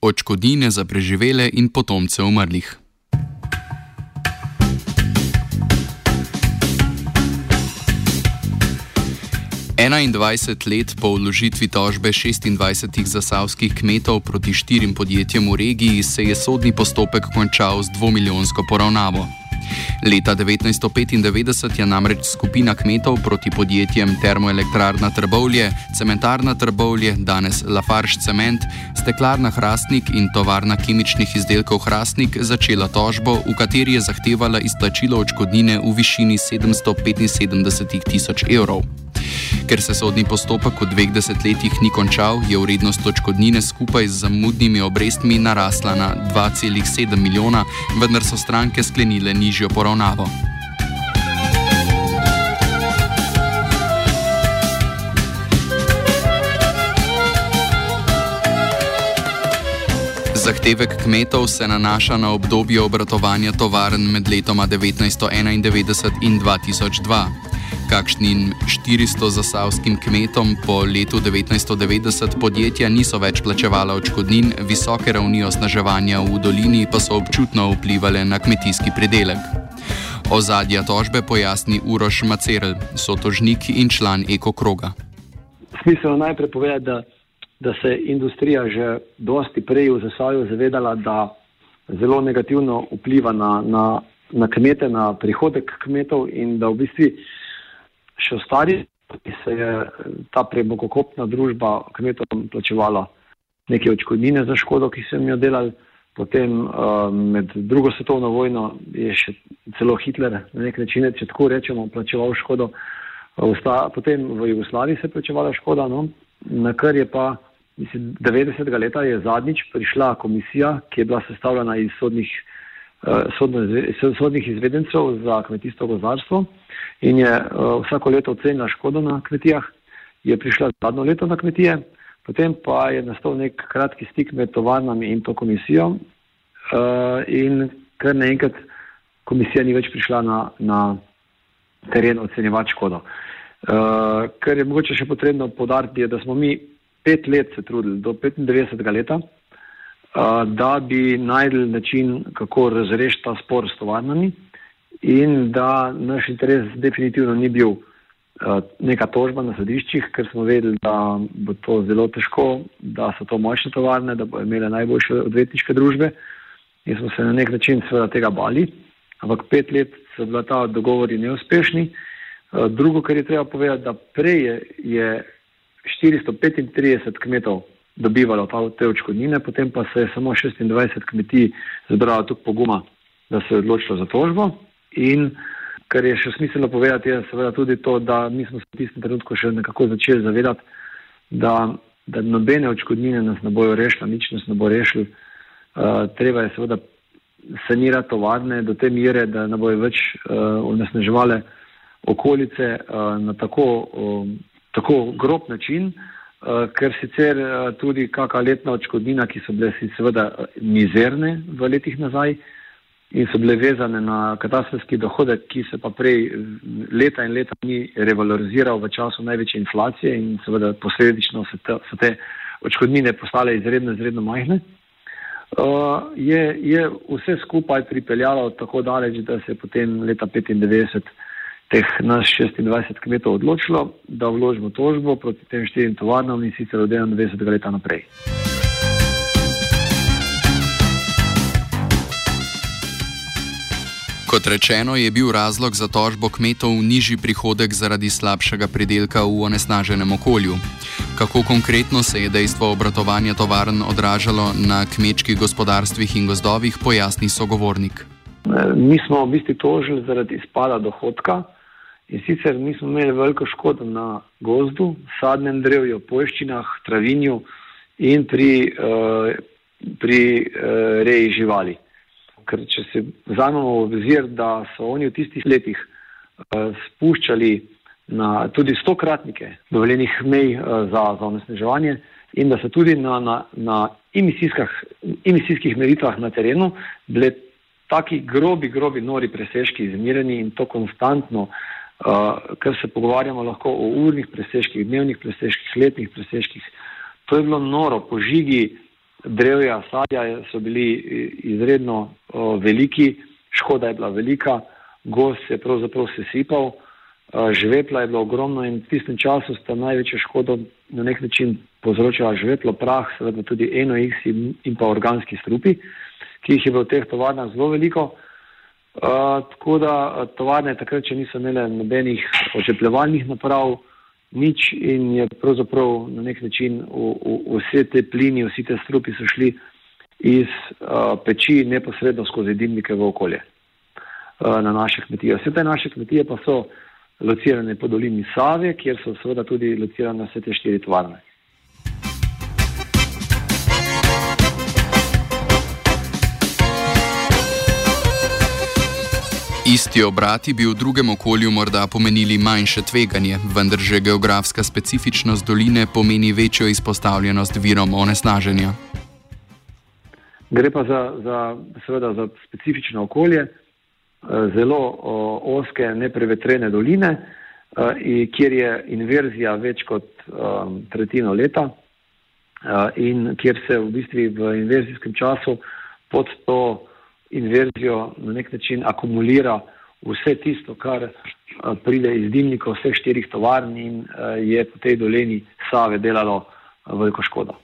očkodnine za preživele in potomce umrlih. Enaindvajset let po vložitvi tožbe 26 zasavskih kmetov proti štirim podjetjem v regiji se je sodni postopek končal z dvomilijonsko poravnavo. Leta 1995 je namreč skupina kmetov proti podjetjem Termoelektrarna Trbovlje, Cementarna Trbovlje, danes Lafarge Cement, Steklarna Hrastnik in Tovarna kemičnih izdelkov Hrastnik začela tožbo, v kateri je zahtevala izplačilo očkodnine v višini 775 tisoč evrov. Ker se sodni postopek v dveh desetletjih ni končal, je vrednost odškodnine skupaj z zamudnimi obrestmi narasla na 2,7 milijona, vendar so stranke sklenile nižjo poravnavo. Zahtevek kmetov se nanaša na obdobje obratovanja tovarn med letoma 1991 in 2002 kakšnim 400 zasavskim kmetom po letu 1990 podjetja niso več plačevala odškodnin, visoke ravni osnaževanja v dolini pa so občutno vplivali na kmetijski pridelek. Ozadja tožbe pojasni Uroš Macerl, sotožnik in član Ekokroga. Smiselno najprej povedati, da, da se je industrija že dosti prej v zasavju zavedala, da zelo negativno vpliva na, na, na kmete, na prihodek kmetov in da v bistvu še v stari, ki se je ta prebogokopna družba kmetom plačevala neke očkodnine za škodo, ki so jim jo delali. Potem uh, med drugo svetovno vojno je še celo Hitler na nek način, če tako rečemo, plačeval škodo. Potem v Jugoslaviji se je plačevala škoda, no? na kar je pa, mislim, 90. leta je zadnjič prišla komisija, ki je bila sestavljena iz sodnih, uh, sodnih izvedencev za kmetijstvo gozdarstvo in je uh, vsako leto ocenila škodo na kmetijah, je prišla zadnjo leto na kmetije, potem pa je nastal nek kratki stik med tovarnami in to komisijo uh, in kar naenkrat komisija ni več prišla na, na teren ocenjevati škodo. Uh, kar je mogoče še potrebno podariti, je, da smo mi pet let se trudili, do 95. leta, da bi najdel način, kako razrešiti ta spor s tovarnami in da naš interes definitivno ni bil neka tožba na sodiščih, ker smo vedeli, da bo to zelo težko, da so to močne tovarne, da bo imele najboljše odvetniške družbe in smo se na nek način seveda tega bali, ampak pet let so bila ta dogovori neuspešni. Drugo, kar je treba povedati, da prej je, je 435 kmetov dobivalo ta, te očkodnine, potem pa se je samo 26 kmetij zbralo tukaj poguma, da se je odločilo za tožbo. In kar je še smiselno povedati, je seveda tudi to, da mi smo se v tistem trenutku še nekako začeli zavedati, da, da nobene očkodnine nas ne bojo rešile, nič nas ne bo rešil. Uh, treba je seveda sanirati tovarne do te mere, da ne bojo več uh, onesnaževale okolice uh, na tako, uh, tako grob način, uh, ker sicer uh, tudi kakšna letna očkodnina, ki so bile seveda mizerne v letih nazaj, in so bile vezane na katastroski dohodek, ki se pa prej leta in leta ni revaloriziral v času največje inflacije in seveda posledično so te, so te očkodnine postale izredno, izredno majhne. Uh, je, je vse skupaj pripeljalo tako daleč, da se je potem leta 1995 teh naš 26 kmetov odločilo, da vložimo tožbo proti tem štirim tovarnam in sicer od 91. leta naprej. Kot rečeno, je bil razlog za tožbo kmetov nižji prihodek zaradi slabšega pridelka v onesnaženem okolju. Kako konkretno se je dejstvo obratovanja tovarn odražalo na kmečkih gospodarstvih in gozdovih, pojasni sogovornik. Mi smo v bistvu tožili zaradi izpada dohodka in sicer mi smo imeli veliko škodo na gozdu, sadnem drevju, poščinah, travinju in pri, uh, pri uh, reji živali. Ker če se vzamemo v obzir, da so oni v tistih letih uh, spuščali na tudi stokratnike dovoljenih mej za, za onesnaževanje in da so tudi na, na, na emisijskih meritvah na terenu bile taki grobi, grobi nori presežki izmerjeni in to konstantno, uh, ker se pogovarjamo lahko o urnih presežkih, dnevnih presežkih, letnih presežkih. To je bilo noro, požigi drevja, sadja so bili izredno veliki, škoda je bila velika, gost se je pravzaprav sesipal, žvepla je bilo ogromno in v tistem času sta največjo škodo na nek način povzročala žveplo, prah, seveda tudi enox in, in pa organski strupi, ki jih je bilo v teh tovarnah zelo veliko. Uh, tako da tovarne takrat, če niso imele nobenih očepljevalnih naprav, nič in je pravzaprav na nek način v, v, vse te plini, vsi te strupi so šli iz uh, peči neposredno skozi dimnike v okolje uh, na naše kmetije. Vse te naše kmetije pa so locirane po dolini Save, kjer so seveda tudi locirane vse te štiri tovarne. Isti obrati bi v drugem okolju morda pomenili manjše tveganje, vendar že geografska specifičnost doline pomeni večjo izpostavljenost virom onesnaženja. Gre pa za, za, seveda, za specifično okolje, eh, zelo oske, neprevetrene doline, eh, kjer je inverzija več kot um, tretjino leta in kjer se v bistvu v inverzijskem času pod to inverzijo na nek način akumulira vse tisto, kar eh, pride iz dimnikov vseh štirih tovarn in eh, je po tej dolini Save delalo eh, veliko škodo.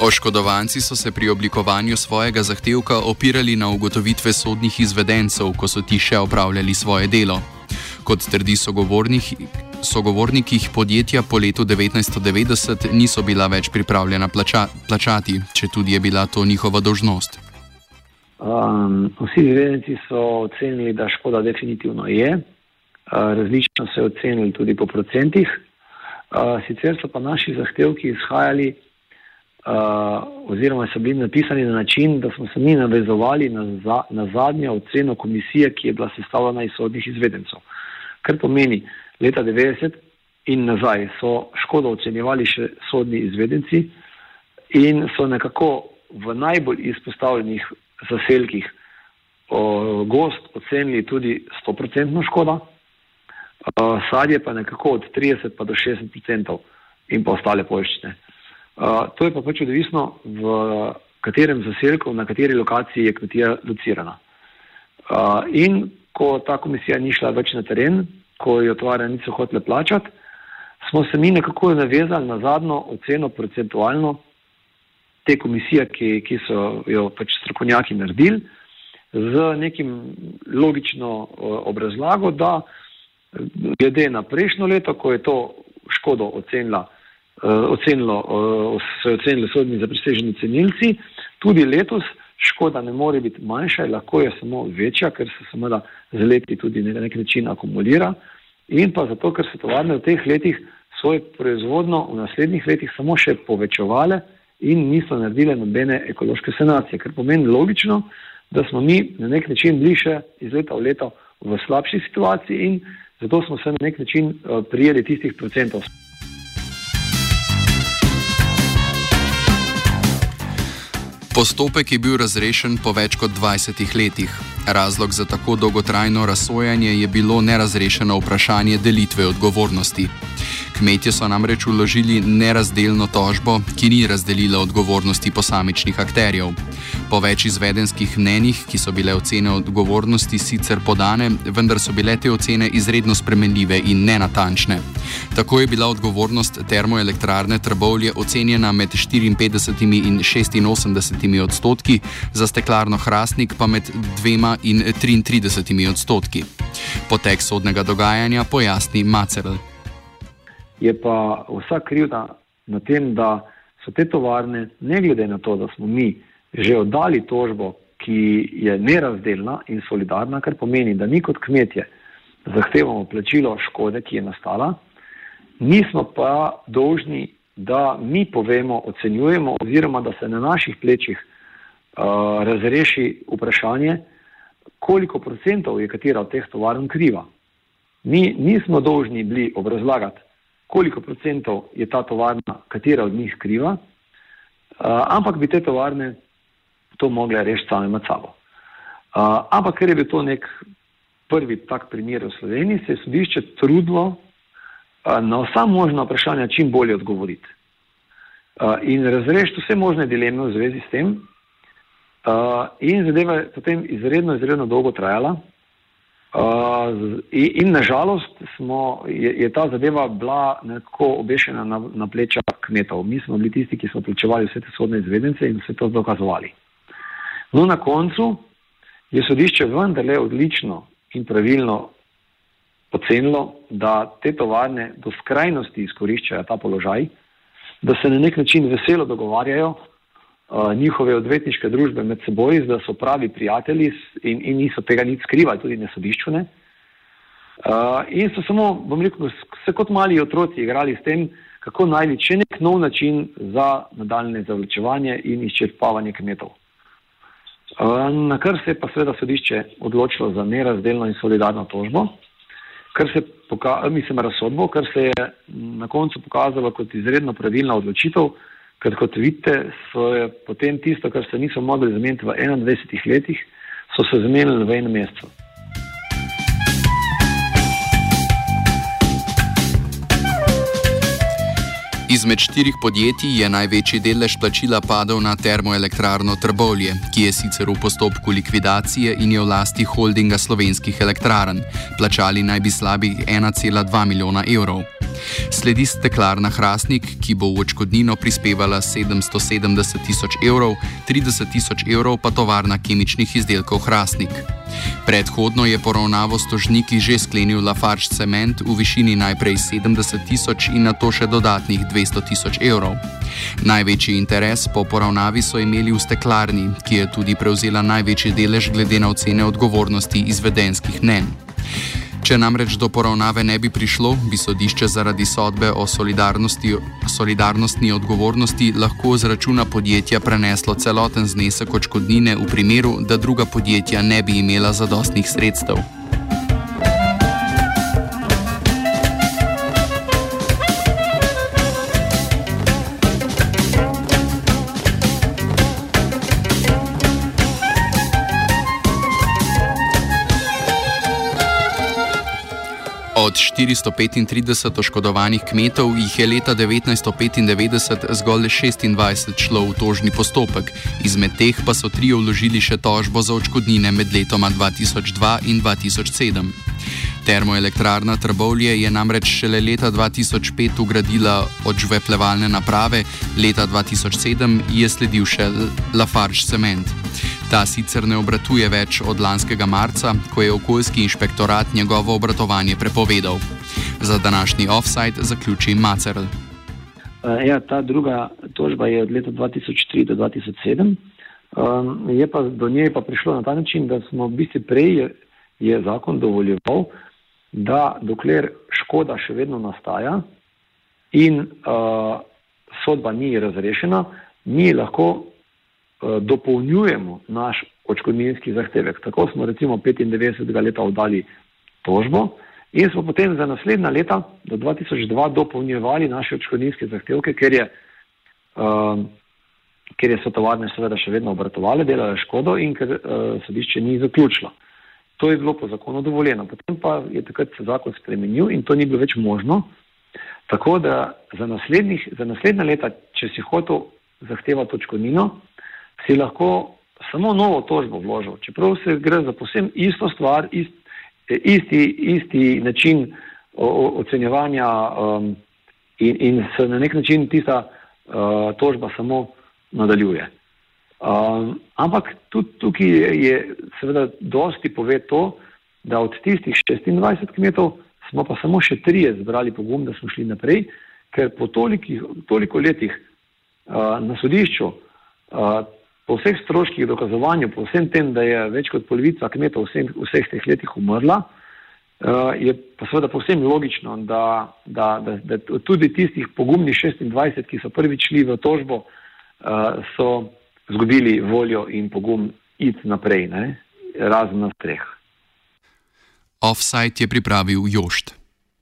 Oškodovanci so se pri oblikovanju svojega zahtevka opirali na ugotovitve sodnih izvedencev, ko so ti še opravljali svoje delo. Kot trdi sogovornik, sogovornikih podjetja po letu 1990 niso bila več pripravljena plača, plačati, če tudi je bila to njihova dožnost. Um, vsi izvedenci so ocenili, da škoda definitivno je. Uh, različno so ocenili tudi po procentih. Uh, sicer so pa naši zahtevki izhajali, uh, oziroma so bili napisani na način, da smo se mi navezovali na, za, na zadnjo oceno komisije, ki je bila sestavljena iz sodnih izvedencev. Kar pomeni, leta 90 in nazaj so škodo ocenjevali še sodni izvedenci in so nekako v najbolj izpostavljenih zaselkih o, gost ocenili tudi 100% škoda, o, sadje pa nekako od 30 pa do 60% in pa ostale poščine. To je pa pač odvisno, v katerem zaselku, na kateri lokaciji je kmetija locirana. In ko ta komisija ni šla več na teren, ko jo tovarne niso hotele plačati, smo se mi nekako navezali na zadnjo oceno procentualno te komisije, ki, ki so jo pač strokovnjaki naredili, z nekim logično obrazlago, da glede na prejšnjo leto, ko je to škodo ocenila, ocenilo, so ocenili sodni zapriseženi cenilci, tudi letos škoda ne more biti manjša, lahko je samo večja, ker se seveda z leti tudi na nek način akumulira in pa zato, ker so tovarne v teh letih svojo proizvodno v naslednjih letih samo še povečevale in niso naredile nobene ekološke sanacije, kar pomeni logično, da smo mi na nek način bliže iz leta v leto v slabši situaciji in zato smo se na nek način uh, prijeli tistih procentov. Postopek je bil razrešen po več kot 20 letih. Razlog za tako dolgotrajno razsojanje je bilo nerazrešeno vprašanje delitve odgovornosti. Kmetje so namreč uložili nerazdelno tožbo, ki ni razdelila odgovornosti posamičnih akterjev. Po več izvedenskih mnenjih, ki so bile ocene odgovornosti sicer podane, vendar so bile te ocene izredno spremenljive in nenatančne. Tako je bila odgovornost termoelektrarne Trbovlje ocenjena med 54 in 86 odstotki, za steklarno Hrastnik pa med 2 in 33 odstotki. Potek sodnega dogajanja pojasni Macerl je pa vsa krivda na tem, da so te tovarne, ne glede na to, da smo mi že oddali tožbo, ki je nerazdelna in solidarna, kar pomeni, da mi kot kmetje zahtevamo plačilo škode, ki je nastala, nismo pa dolžni, da mi povemo, ocenjujemo oziroma da se na naših plečih uh, razreši vprašanje, koliko procentov je katera od teh tovarn kriva. Mi nismo dolžni bili obrazlagati, koliko procentov je ta tovarna, katera od njih kriva, uh, ampak bi te tovarne to mogle rešiti same med sabo. Uh, ampak ker je bil to nek prvi tak primer v Sloveniji, se je sodišče trudilo uh, na vsa možna vprašanja čim bolje odgovoriti. In razrešiti vse možne dileme v zvezi s tem. In zadeva je potem izredno, izredno dolgo trajala. In, in nažalost smo, je, je ta zadeva bila nekako obešena na, na pleča kmetov. Mi smo bili tisti, ki smo plačevali vse te sodne izvedence in vse to dokazovali. No, na koncu je sodišče vendarle odlično in pravilno ocenilo, da te tovarne do skrajnosti izkoriščajo ta položaj, da se na nek način veselo dogovarjajo uh, njihove odvetniške družbe med seboj, da so pravi prijatelji in, in niso tega nič skrivali, tudi na sodišču ne. Uh, in so samo, bom rekel, se kot mali otroci igrali s tem, kako najti še nek nov način za nadaljne zavlačevanje in izčrpavanje kmetov. Uh, na kar se je pa seveda sodišče odločilo za nerazdelno in solidarno tožbo kar se pokazalo, mislim, razsodbo, kar se je na koncu pokazalo kot izredno pravilna odločitev, ker kot vidite, so je potem tisto, kar se niso mogli zameniti v 21 letih, so se zamenili v enem mesecu. Izmed štirih podjetij je največji delež plačila padel na termoelektrarno Trbovlje, ki je sicer v postopku likvidacije in je v lasti holdinga slovenskih elektrarn. Plačali naj bi slabih 1,2 milijona evrov. Sledi steklarna Hrastnik, ki bo v očkodnino prispevala 770 tisoč evrov, 30 tisoč evrov pa tovarna kemičnih izdelkov Hrastnik. Predhodno je poravnavo s tožniki že sklenil Lafarge Cement v višini najprej 70 tisoč in na to še dodatnih 200 tisoč evrov. Največji interes po poravnavi so imeli v steklarni, ki je tudi prevzela največji delež glede na ocene odgovornosti izvedenskih mnen. Če namreč do poravnave ne bi prišlo, bi sodišče zaradi sodbe o solidarnostni odgovornosti lahko z računa podjetja preneslo celoten znesek odškodnine v primeru, da druga podjetja ne bi imela zadostnih sredstev. Od 435 oškodovanih kmetov jih je leta 1995 zgolj 26 šlo v tožni postopek, izmed teh pa so tri vložili še tožbo za očkodnine med letoma 2002 in 2007. Termoelektrarna Trbovlje je namreč šele leta 2005 ugradila odžveplevalne naprave, leta 2007 je sledil še Lafarge Cement. Ta sicer ne obratuje več od lanskega marca, ko je okoljski inšpektorat njegovo obratovanje prepovedal. Za današnji offside zaključi Macerl. Uh, ja, ta druga tožba je od leta 2003 do 2007. Um, je pa do nje pa prišlo na ta način, da smo v bistvu prej je, je zakon dovoljeval, da dokler škoda še vedno nastaja in uh, sodba ni razrešena, mi lahko Eh, dopolnjujemo naš očkodninski zahtevek. Tako smo recimo 95. leta oddali tožbo in smo potem za naslednja leta do 2002 dopolnjevali naše očkodninske zahtevke, ker je, uh, ker je so tovarne seveda še vedno obratovale, delale škodo in ker uh, sodišče ni zaključilo. To je bilo po zakonu dovoljeno. Potem pa je takrat se zakon spremenil in to ni bilo več možno. Tako da za, za naslednja leta, če si hotel zahtevati očkodnino, si lahko samo novo tožbo vložil, čeprav se gre za posebno isto stvar, ist, isti, isti način ocenjevanja um, in, in se na nek način tista uh, tožba samo nadaljuje. Um, ampak tudi tukaj je, je seveda dosti pove to, da od tistih 26 kmetov smo pa samo še trije zbrali pogum, da smo šli naprej, ker po tolikih, toliko letih uh, na sodišču uh, po vseh stroških dokazovanja, po vsem tem, da je več kot polovica kmetov vsem, vseh teh letih umrla, uh, je pa seveda povsem logično, da, da, da, da tudi tistih pogumnih 26, ki so prvič šli v tožbo, uh, so izgubili voljo in pogum iti naprej, ne? razen na streh. Offside je pripravil Jošt.